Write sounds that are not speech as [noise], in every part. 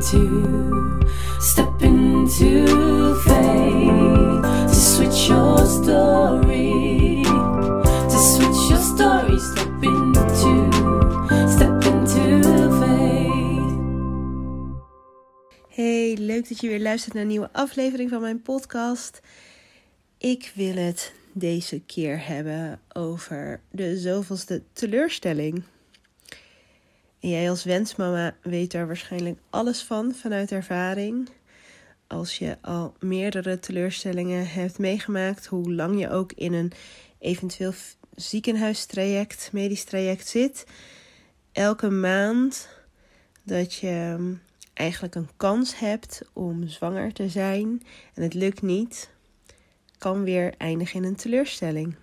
into, step into faith to switch your story, to switch your story, step into, step into faith. Hey, leuk dat je weer luistert naar een nieuwe aflevering van mijn podcast. Ik wil het deze keer hebben over de zoveelste teleurstelling. Jij als wensmama weet daar waarschijnlijk alles van vanuit ervaring. Als je al meerdere teleurstellingen hebt meegemaakt, hoe lang je ook in een eventueel ziekenhuistraject, medisch traject zit. Elke maand dat je eigenlijk een kans hebt om zwanger te zijn en het lukt niet, kan weer eindigen in een teleurstelling.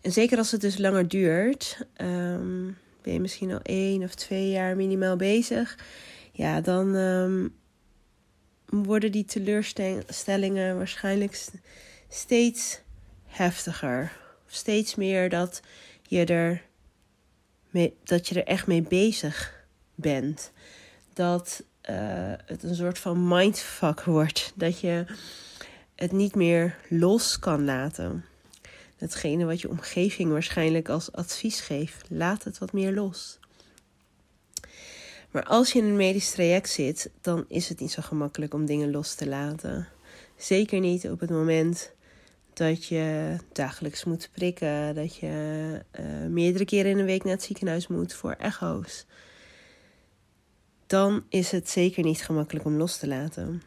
En zeker als het dus langer duurt, ehm, ben je misschien al één of twee jaar minimaal bezig, ja, dan ehm, worden die teleurstellingen waarschijnlijk steeds heftiger. Steeds meer dat je er, dat je er echt mee bezig bent. Dat uh, het een soort van mindfuck wordt. Dat je het niet meer los kan laten. Hetgene wat je omgeving waarschijnlijk als advies geeft, laat het wat meer los. Maar als je in een medisch traject zit, dan is het niet zo gemakkelijk om dingen los te laten. Zeker niet op het moment dat je dagelijks moet prikken, dat je uh, meerdere keren in een week naar het ziekenhuis moet voor echo's. Dan is het zeker niet gemakkelijk om los te laten.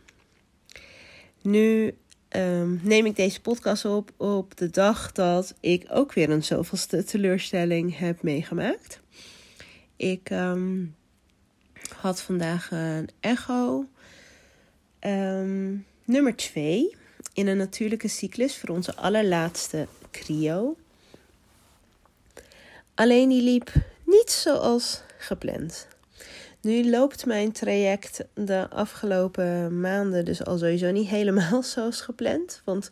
Nu um, neem ik deze podcast op op de dag dat ik ook weer een zoveelste teleurstelling heb meegemaakt. Ik um, had vandaag een echo. Um, nummer 2 in een natuurlijke cyclus voor onze allerlaatste cryo. Alleen die liep niet zoals gepland. Nu loopt mijn traject de afgelopen maanden dus al sowieso niet helemaal [laughs] zoals gepland. Want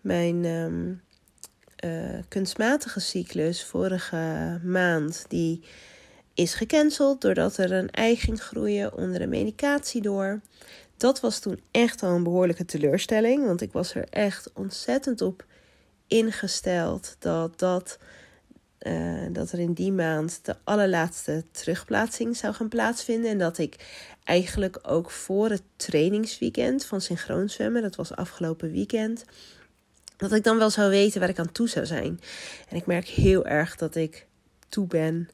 mijn um, uh, kunstmatige cyclus vorige maand die is gecanceld doordat er een ei ging groeien onder de medicatie door. Dat was toen echt al een behoorlijke teleurstelling, want ik was er echt ontzettend op ingesteld dat dat uh, dat er in die maand de allerlaatste terugplaatsing zou gaan plaatsvinden. En dat ik eigenlijk ook voor het trainingsweekend van synchroon zwemmen, dat was afgelopen weekend, dat ik dan wel zou weten waar ik aan toe zou zijn. En ik merk heel erg dat ik toe ben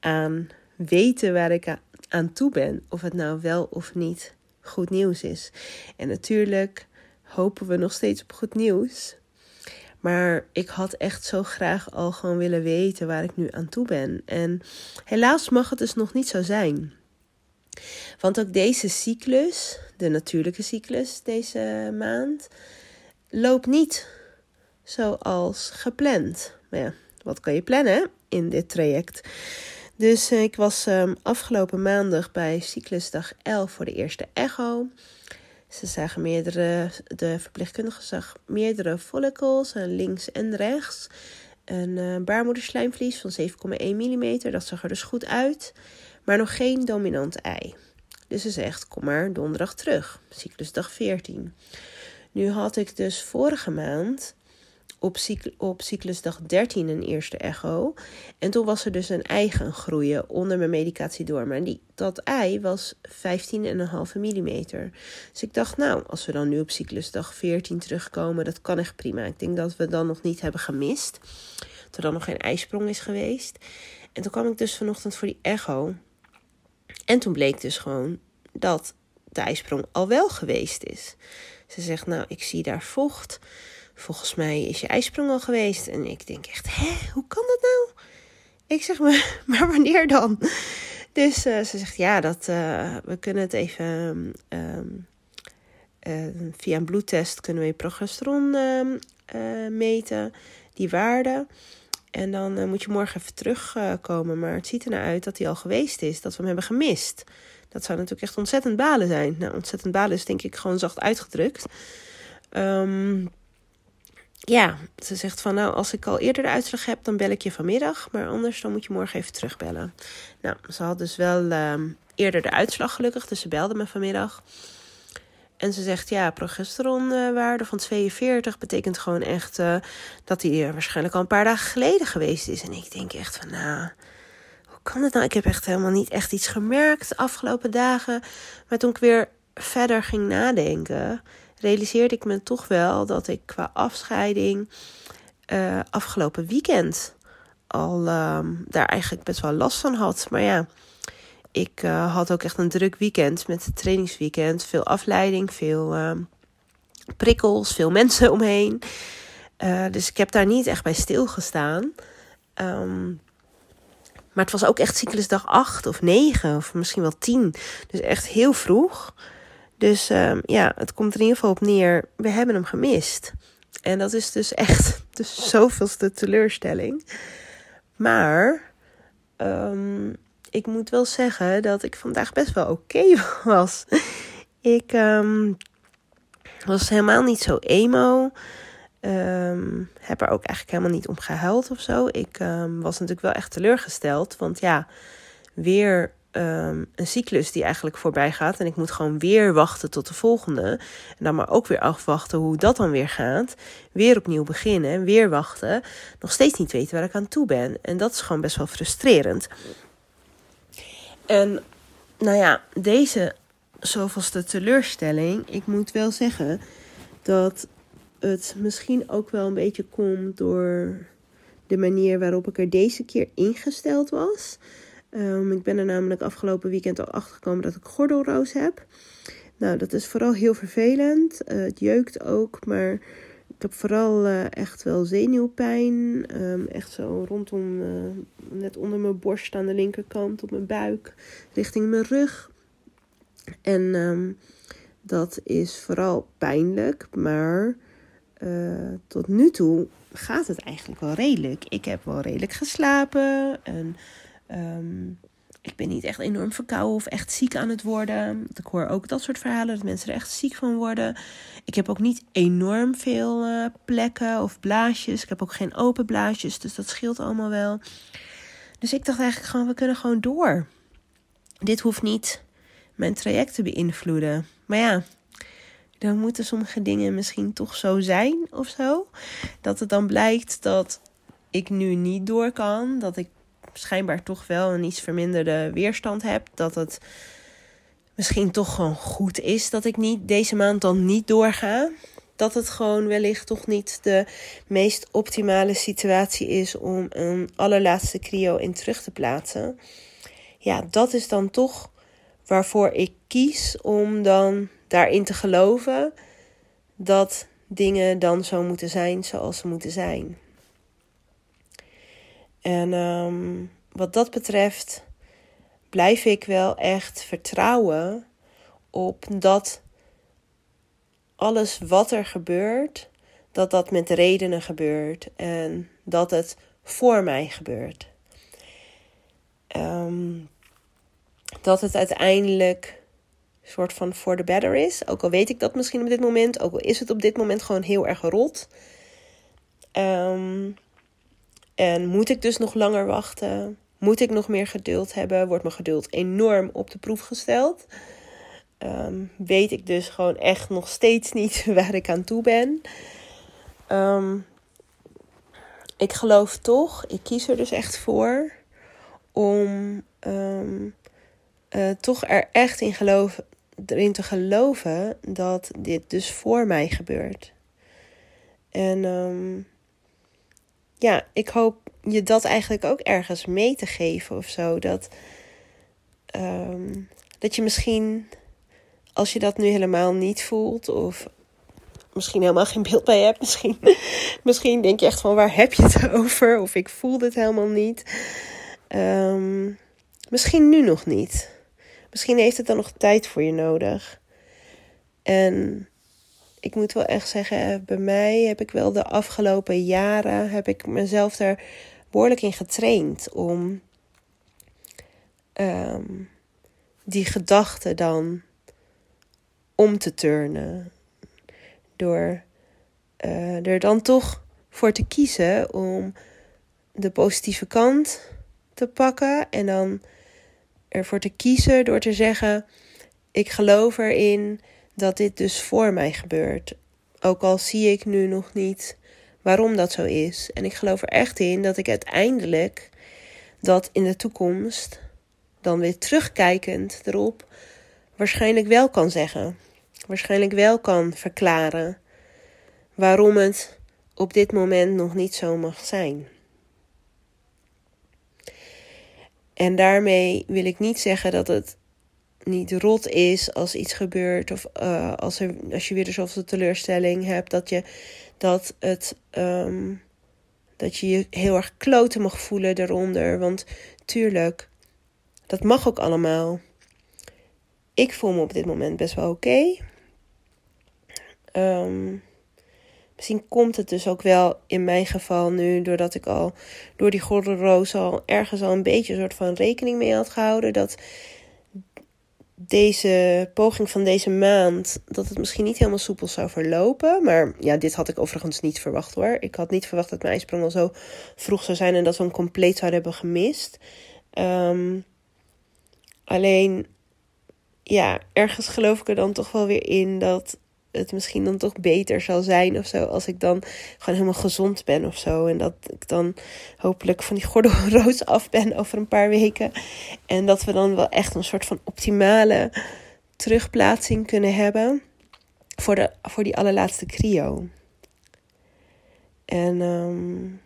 aan weten waar ik aan toe ben. Of het nou wel of niet goed nieuws is. En natuurlijk hopen we nog steeds op goed nieuws. Maar ik had echt zo graag al gewoon willen weten waar ik nu aan toe ben. En helaas mag het dus nog niet zo zijn. Want ook deze cyclus, de natuurlijke cyclus deze maand, loopt niet zoals gepland. Maar ja, wat kan je plannen in dit traject? Dus eh, ik was um, afgelopen maandag bij cyclusdag 11 voor de eerste echo. Ze zagen meerdere, de verpleegkundige zag meerdere follicles aan links en rechts. Een uh, baarmoederslijmvlies van 7,1 mm, dat zag er dus goed uit. Maar nog geen dominant ei. Dus ze zegt, kom maar donderdag terug, cyclusdag 14. Nu had ik dus vorige maand op, op cyclusdag 13 een eerste echo. En toen was er dus een ei gaan groeien onder mijn medicatie door. Maar die, dat ei was 15,5 mm. Dus ik dacht, nou, als we dan nu op cyclusdag 14 terugkomen, dat kan echt prima. Ik denk dat we dan nog niet hebben gemist. Dat er dan nog geen ijsprong is geweest. En toen kwam ik dus vanochtend voor die echo. En toen bleek dus gewoon dat de ijsprong al wel geweest is. Ze zegt, nou, ik zie daar vocht volgens mij is je ijsprong al geweest. En ik denk echt, hè, hoe kan dat nou? Ik zeg, maar, [laughs] maar wanneer dan? Dus uh, ze zegt, ja, dat, uh, we kunnen het even um, uh, via een bloedtest kunnen we progesteron ehm, meten, die waarde. En dan moet je morgen even terugkomen. maar het ziet er nou uit dat hij al geweest is, dat we hem hebben gemist. Dat zou natuurlijk echt ontzettend balen zijn. Nou, ontzettend balen is denk ik gewoon zacht uitgedrukt. Um, ja, ze zegt van nou, als ik al eerder de uitslag heb, dan bel ik je vanmiddag. Maar anders dan moet je morgen even terugbellen. Nou, ze had dus wel ehm, eerder de uitslag gelukkig, dus ze belde me vanmiddag. En ze zegt ja, progesteronwaarde van 42 betekent gewoon echt uh, dat hij waarschijnlijk al een paar dagen geleden geweest is. En ik denk echt van nou, hoe kan het nou? Ik heb echt helemaal niet echt iets gemerkt de afgelopen dagen. Maar toen ik weer verder ging nadenken, realiseerde ik me toch wel dat ik qua afscheiding uh, afgelopen weekend al uh, daar eigenlijk best wel last van had. Maar ja, ik uh, had ook echt een druk weekend met het trainingsweekend. Veel afleiding, veel uh, prikkels, veel [laughs] mensen omheen. Uh, dus ik heb daar niet echt bij stilgestaan. Um, maar het was ook echt cyclusdag 8 of 9 of misschien wel 10. Dus echt heel vroeg. Dus um, ja, het komt er in ieder geval op neer. We hebben hem gemist. En dat is dus echt [laughs] de zoveelste teleurstelling. Maar um, ik moet wel zeggen dat ik vandaag best wel oké [laughs] was. Ik um, was helemaal niet zo emo. Heb er ook eigenlijk helemaal niet om gehuild of zo. Ik was natuurlijk wel echt teleurgesteld. Want ja, weer um, een cyclus die eigenlijk voorbij gaat. En ik moet gewoon weer wachten tot de volgende. En dan maar ook weer afwachten hoe dat dan weer gaat. Weer opnieuw beginnen, weer wachten. Nog steeds niet weten waar ik aan toe ben. En dat is gewoon best wel frustrerend. En nou ja, deze zoveelste teleurstelling. Ik moet wel zeggen dat het misschien ook wel een beetje komt door de manier waarop ik er deze keer ingesteld was. Um, ik ben er namelijk afgelopen weekend al achter gekomen dat ik gordelroos heb. Nou, dat is vooral heel vervelend. Uh, het jeukt ook, maar ik heb vooral uh, echt wel zenuwpijn. Um, echt zo rondom, uh, net onder mijn borst aan de linkerkant, op mijn buik, richting mijn rug. En um, dat is vooral pijnlijk, maar tot nu toe gaat het eigenlijk wel redelijk. Ik heb wel redelijk geslapen en Um, ik ben niet echt enorm verkouden of echt ziek aan het worden. Ik hoor ook dat soort verhalen, dat mensen er echt ziek van worden. Ik heb ook niet enorm veel uh, plekken of blaasjes. Ik heb ook geen open blaasjes, dus dat scheelt allemaal wel. Dus ik dacht eigenlijk gewoon, we kunnen gewoon door. Dit hoeft niet mijn traject te beïnvloeden. Maar ja, dan moeten sommige dingen misschien toch zo zijn of zo. Dat het dan blijkt dat ik nu niet door kan. Dat ik schijnbaar toch wel een iets verminderde weerstand heb. Dat het misschien toch gewoon goed is dat ik niet deze maand dan niet doorga. Dat het gewoon wellicht toch niet de meest optimale situatie is om een allerlaatste cryo in terug te plaatsen. Ja, dat is dan toch waarvoor ik kies om dan daarin te geloven dat dingen dan zo moeten zijn zoals ze moeten zijn. En um, wat dat betreft blijf ik wel echt vertrouwen op dat alles wat er gebeurt, dat dat met redenen gebeurt en dat het voor mij gebeurt. Um, dat het uiteindelijk soort van for the better is. Ook al weet ik dat misschien op dit moment, ook al is het op dit moment gewoon heel erg rot. Um, en moet ik dus nog langer wachten? Moet ik nog meer geduld hebben? Wordt mijn geduld enorm op de proef gesteld? Um, weet ik dus gewoon echt nog steeds niet [laughs] waar ik aan toe ben. Um, ik geloof toch, ik kies er dus echt voor om um, uh, toch er echt in geloof, erin te geloven dat dit dus voor mij gebeurt. En ja, ik hoop je dat eigenlijk ook ergens mee te geven of zo. Dat, um, dat je misschien, als je dat nu helemaal niet voelt, of misschien helemaal geen beeld bij hebt, misschien, [laughs] misschien denk je echt van waar heb je het [laughs] over? Of ik voel dit helemaal niet. Um, misschien nu nog niet. Misschien heeft het dan nog tijd voor je nodig. En ik moet wel echt zeggen, bij mij heb ik wel de afgelopen jaren heb ik mezelf er behoorlijk in getraind om um, die gedachten dan om te turnen. Door eh, er dan toch voor te kiezen om de positieve kant te pakken en dan ervoor te kiezen door te zeggen: Ik geloof erin dat dit dus voor mij gebeurt. Ook al zie ik nu nog niet waarom dat zo is. En ik geloof er echt in dat ik uiteindelijk dat in de toekomst, dan weer terugkijkend erop, waarschijnlijk wel kan zeggen. Waarschijnlijk wel kan verklaren waarom het op dit moment nog niet zo mag zijn. En daarmee wil ik niet zeggen dat het niet rot is als iets gebeurt. Of uh, als, er, als je weer zoveel teleurstelling hebt. Dat je, dat het, um, dat je je heel erg kloten mag voelen daaronder. Want tuurlijk, dat mag ook allemaal. Ik voel me op dit moment best wel oké. Okay. Um, Misschien komt het dus ook wel in mijn geval nu, doordat ik al door die roos al ergens al een beetje een soort van rekening mee had gehouden. Dat deze poging van deze maand, dat het misschien niet helemaal soepel zou verlopen. Maar ja, dit had ik overigens niet verwacht hoor. Ik had niet verwacht dat mijn ijsprong al zo vroeg zou zijn en dat we hem compleet zouden hebben gemist. Um, alleen, ja, ergens geloof ik er dan toch wel weer in dat het misschien dan toch beter zal zijn of zo. Als ik dan gewoon helemaal gezond ben of zo. En dat ik dan hopelijk van die gordelroos [laughs] af ben over een paar weken. En dat we dan wel echt een soort van optimale terugplaatsing kunnen hebben. Voor, de, voor die allerlaatste cryo. En um,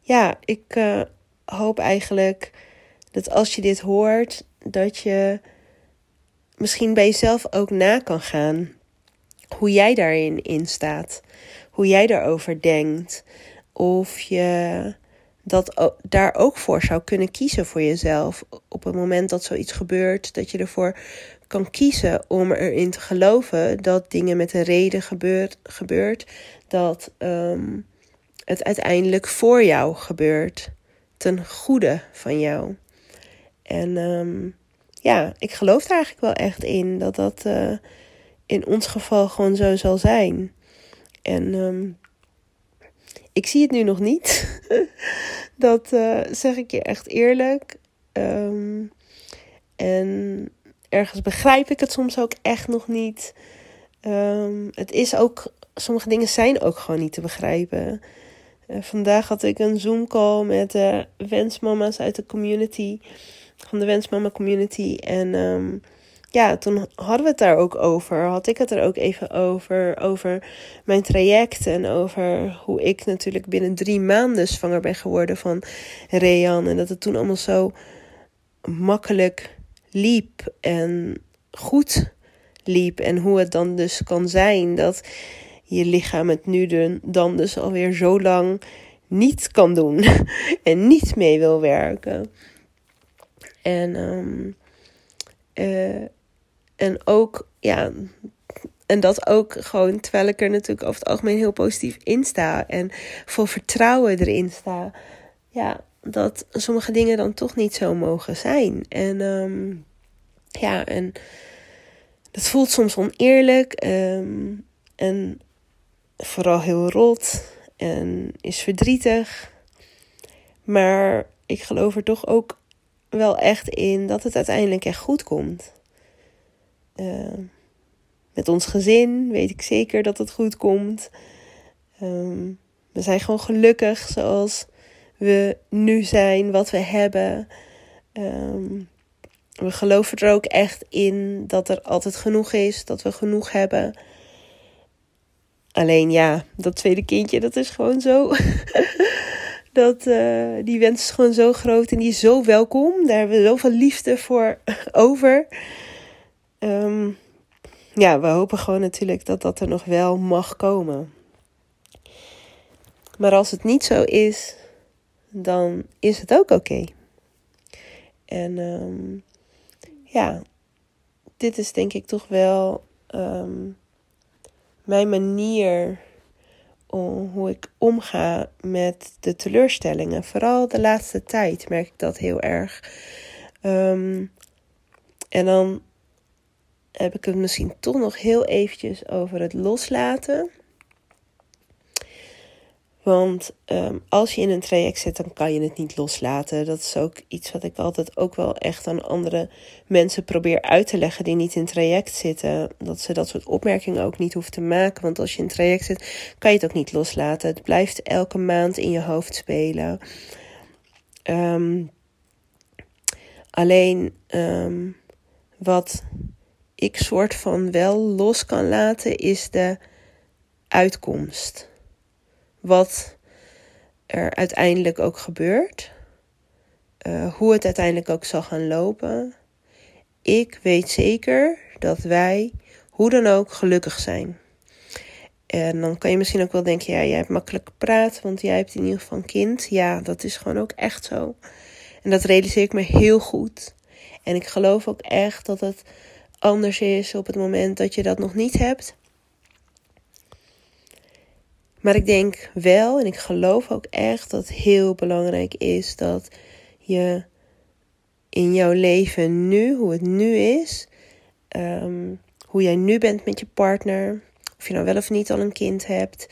ja, ik uh, hoop eigenlijk dat als je dit hoort, dat je misschien bij jezelf ook na kan gaan hoe jij daarin in staat. Hoe jij daarover denkt. Of je dat daar ook voor zou kunnen kiezen voor jezelf. Op het moment dat zoiets gebeurt, dat je ervoor kan kiezen om erin te geloven dat dingen met een reden gebeurt. gebeurt dat um, het uiteindelijk voor jou gebeurt. Ten goede van jou. En um, ja, ik geloof er eigenlijk wel echt in dat dat. Uh, in ons geval gewoon zo zal zijn. En um, ik zie het nu nog niet. [laughs] dat uh, zeg ik je echt eerlijk. Um, en ergens begrijp ik het soms ook echt nog niet. Um, het is ook, sommige dingen zijn ook gewoon niet te begrijpen. Uh, vandaag had ik een Zoom call met uh, wensmama's uit de community. Van de wensmama community. En ja, toen hadden we het daar ook over. Had ik het er ook even over. Over mijn traject en over hoe ik natuurlijk binnen drie maanden zwanger ben geworden van Rean. En dat het toen allemaal zo makkelijk liep en goed liep. En hoe het dan dus kan zijn dat je lichaam het nu dan dus alweer zo lang niet kan doen [laughs] en niet mee wil werken. En um, en ook, ja, en dat ook gewoon, terwijl ik er natuurlijk over het algemeen heel positief in sta en vol vertrouwen erin sta. Ja, dat sommige dingen dan toch niet zo mogen zijn. En um, ja, en dat voelt soms oneerlijk um, en vooral heel rot en is verdrietig. Maar ik geloof er toch ook wel echt in dat het uiteindelijk echt goed komt. Uh, met ons gezin weet ik zeker dat het goed komt. Um, we zijn gewoon gelukkig zoals we nu zijn, wat we hebben. Um, we geloven er ook echt in dat er altijd genoeg is, dat we genoeg hebben. Alleen ja, dat tweede kindje, dat is gewoon zo. [laughs] dat, uh, die wens is gewoon zo groot en die is zo welkom. Daar hebben we zoveel liefde voor [laughs] over. Um, ja, we hopen gewoon natuurlijk dat dat er nog wel mag komen. Maar als het niet zo is, dan is het ook oké. En um, ja, dit is denk ik toch wel um, mijn manier om hoe ik omga met de teleurstellingen. Vooral de laatste tijd merk ik dat heel erg. En dan heb ik het misschien toch nog heel eventjes over het loslaten. Want ehm, als je in een traject zit, dan kan je het niet loslaten. Dat is ook iets wat ik altijd ook wel echt aan andere mensen probeer uit te leggen die niet in traject zitten. Dat ze dat soort opmerkingen ook niet hoeven te maken. Want als je in traject zit, kan je het ook niet loslaten. Het blijft elke maand in je hoofd spelen. Ehm, alleen ehm, wat ik soort van wel los kan laten, is de uitkomst wat er uiteindelijk ook gebeurt. Uh, hoe het uiteindelijk ook zal gaan lopen. Ik weet zeker dat wij, hoe dan ook, gelukkig zijn. En dan kan je misschien ook wel denken, ja, jij hebt makkelijk gepraat, want jij hebt in ieder geval een kind. Ja, dat is gewoon ook echt zo. En dat realiseer ik me heel goed. En ik geloof ook echt dat het anders is op het moment dat je dat nog niet hebt. Maar ik denk wel en ik geloof ook echt dat het heel belangrijk is dat je in jouw leven nu, hoe het nu is, ehm, hoe jij nu bent met je partner, of je nou wel of niet al een kind hebt,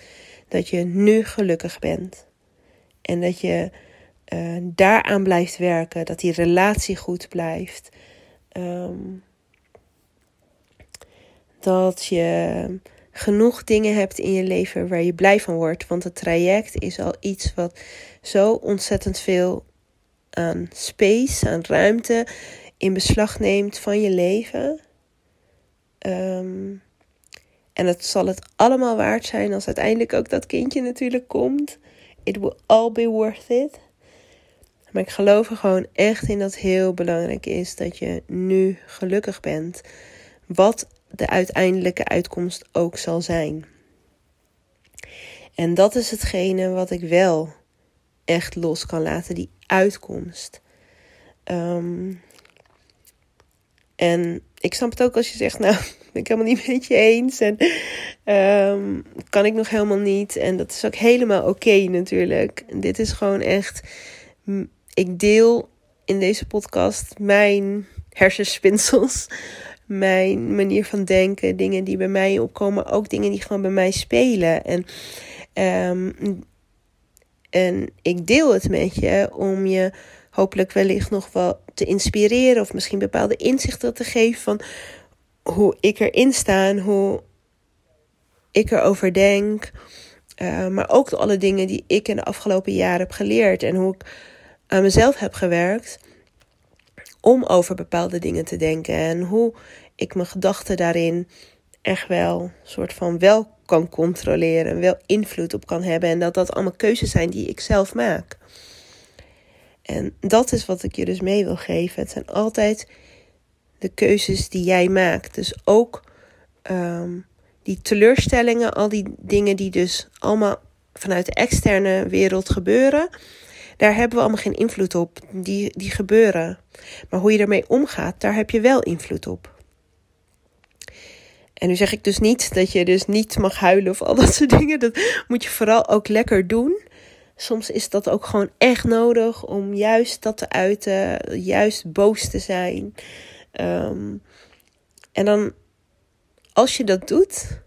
dat je nu gelukkig bent. En dat je uh, daaraan blijft werken, dat die relatie goed blijft. Ehm, dat je genoeg dingen hebt in je leven waar je blij van wordt. Want het traject is al iets wat zo ontzettend veel aan space, aan ruimte in beslag neemt van je leven. Ehm, en het zal het allemaal waard zijn als uiteindelijk ook dat kindje natuurlijk komt. It will all be worth it. Maar ik geloof er gewoon echt in dat heel belangrijk is dat je nu gelukkig bent. Wat de uiteindelijke uitkomst ook zal zijn. En dat is hetgene wat ik wel echt los kan laten, die uitkomst. Ehm, en ik snap het ook als je zegt, [laughs] nou, ben ik helemaal niet met je eens. En um, kan ik nog helemaal niet. En dat is ook helemaal oké natuurlijk. Dit is gewoon echt. Ik deel in deze podcast mijn hersenspinsels mijn manier van denken, dingen die bij mij opkomen, ook dingen die gewoon bij mij spelen. En, um, en ik deel het met je om je hopelijk wellicht nog wel te inspireren of misschien bepaalde inzichten te geven van hoe ik erin sta hoe ik erover denk. Uh, maar ook alle dingen die ik in de afgelopen jaren heb geleerd en hoe ik aan mezelf heb gewerkt om over bepaalde dingen te denken en hoe ik mijn gedachten daarin echt wel soort van wel kan controleren, wel invloed op kan hebben en dat dat allemaal keuzes zijn die ik zelf maak. En dat is wat ik je dus mee wil geven. Het zijn altijd de keuzes die jij maakt. Dus ook um, die teleurstellingen, al die dingen die dus allemaal vanuit de externe wereld gebeuren daar hebben we allemaal geen invloed op. Die, die gebeuren. Maar hoe je ermee omgaat, daar heb je wel invloed op. En nu zeg ik dus niet dat je dus niet mag huilen of al dat soort dingen. Dat moet je vooral ook lekker doen. Soms is dat ook gewoon echt nodig om juist dat te uiten, juist boos te zijn. Um, en dan, als je dat doet,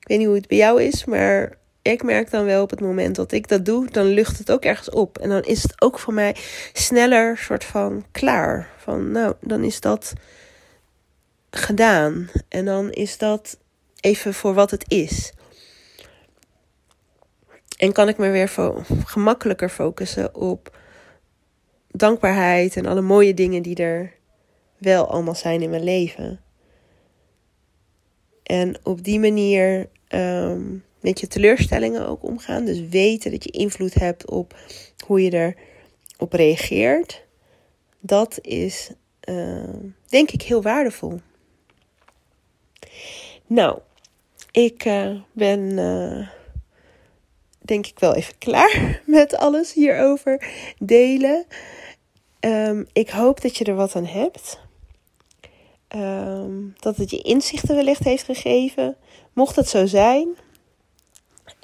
ik weet niet hoe het bij jou is, maar ik merk dan wel op het moment dat ik dat doe, dan lucht het ook ergens op. En dan is het ook voor mij sneller soort van klaar. Van nou, dan is dat gedaan. En dan is dat even voor wat het is. En kan ik me weer gemakkelijker focussen op dankbaarheid en alle mooie dingen die er wel allemaal zijn in mijn leven. En op die manier um, met je teleurstellingen ook omgaan. Dus weten dat je invloed hebt op hoe je erop reageert. Dat is uh, denk ik heel waardevol. Nou, ik uh, ben uh, denk ik wel even klaar [laughs] met alles hierover delen. Um, ik hoop dat je er wat aan hebt. Um, dat het je inzichten wellicht heeft gegeven. Mocht het zo zijn,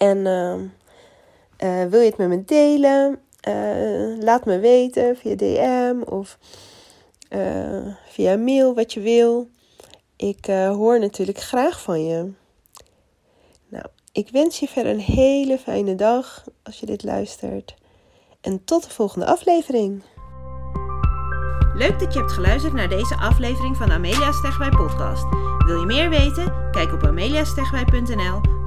en uh, uh, wil je het met me delen? Uh, laat me weten via DM of via mail wat je wil. Ik hoor natuurlijk graag van je. Nou, Ik wens je verder een hele fijne dag als je dit luistert. En tot de volgende aflevering. Leuk dat je hebt geluisterd naar deze aflevering van Amelia Stegwij podcast. Wil je meer weten? Kijk op ameliastegwij.nl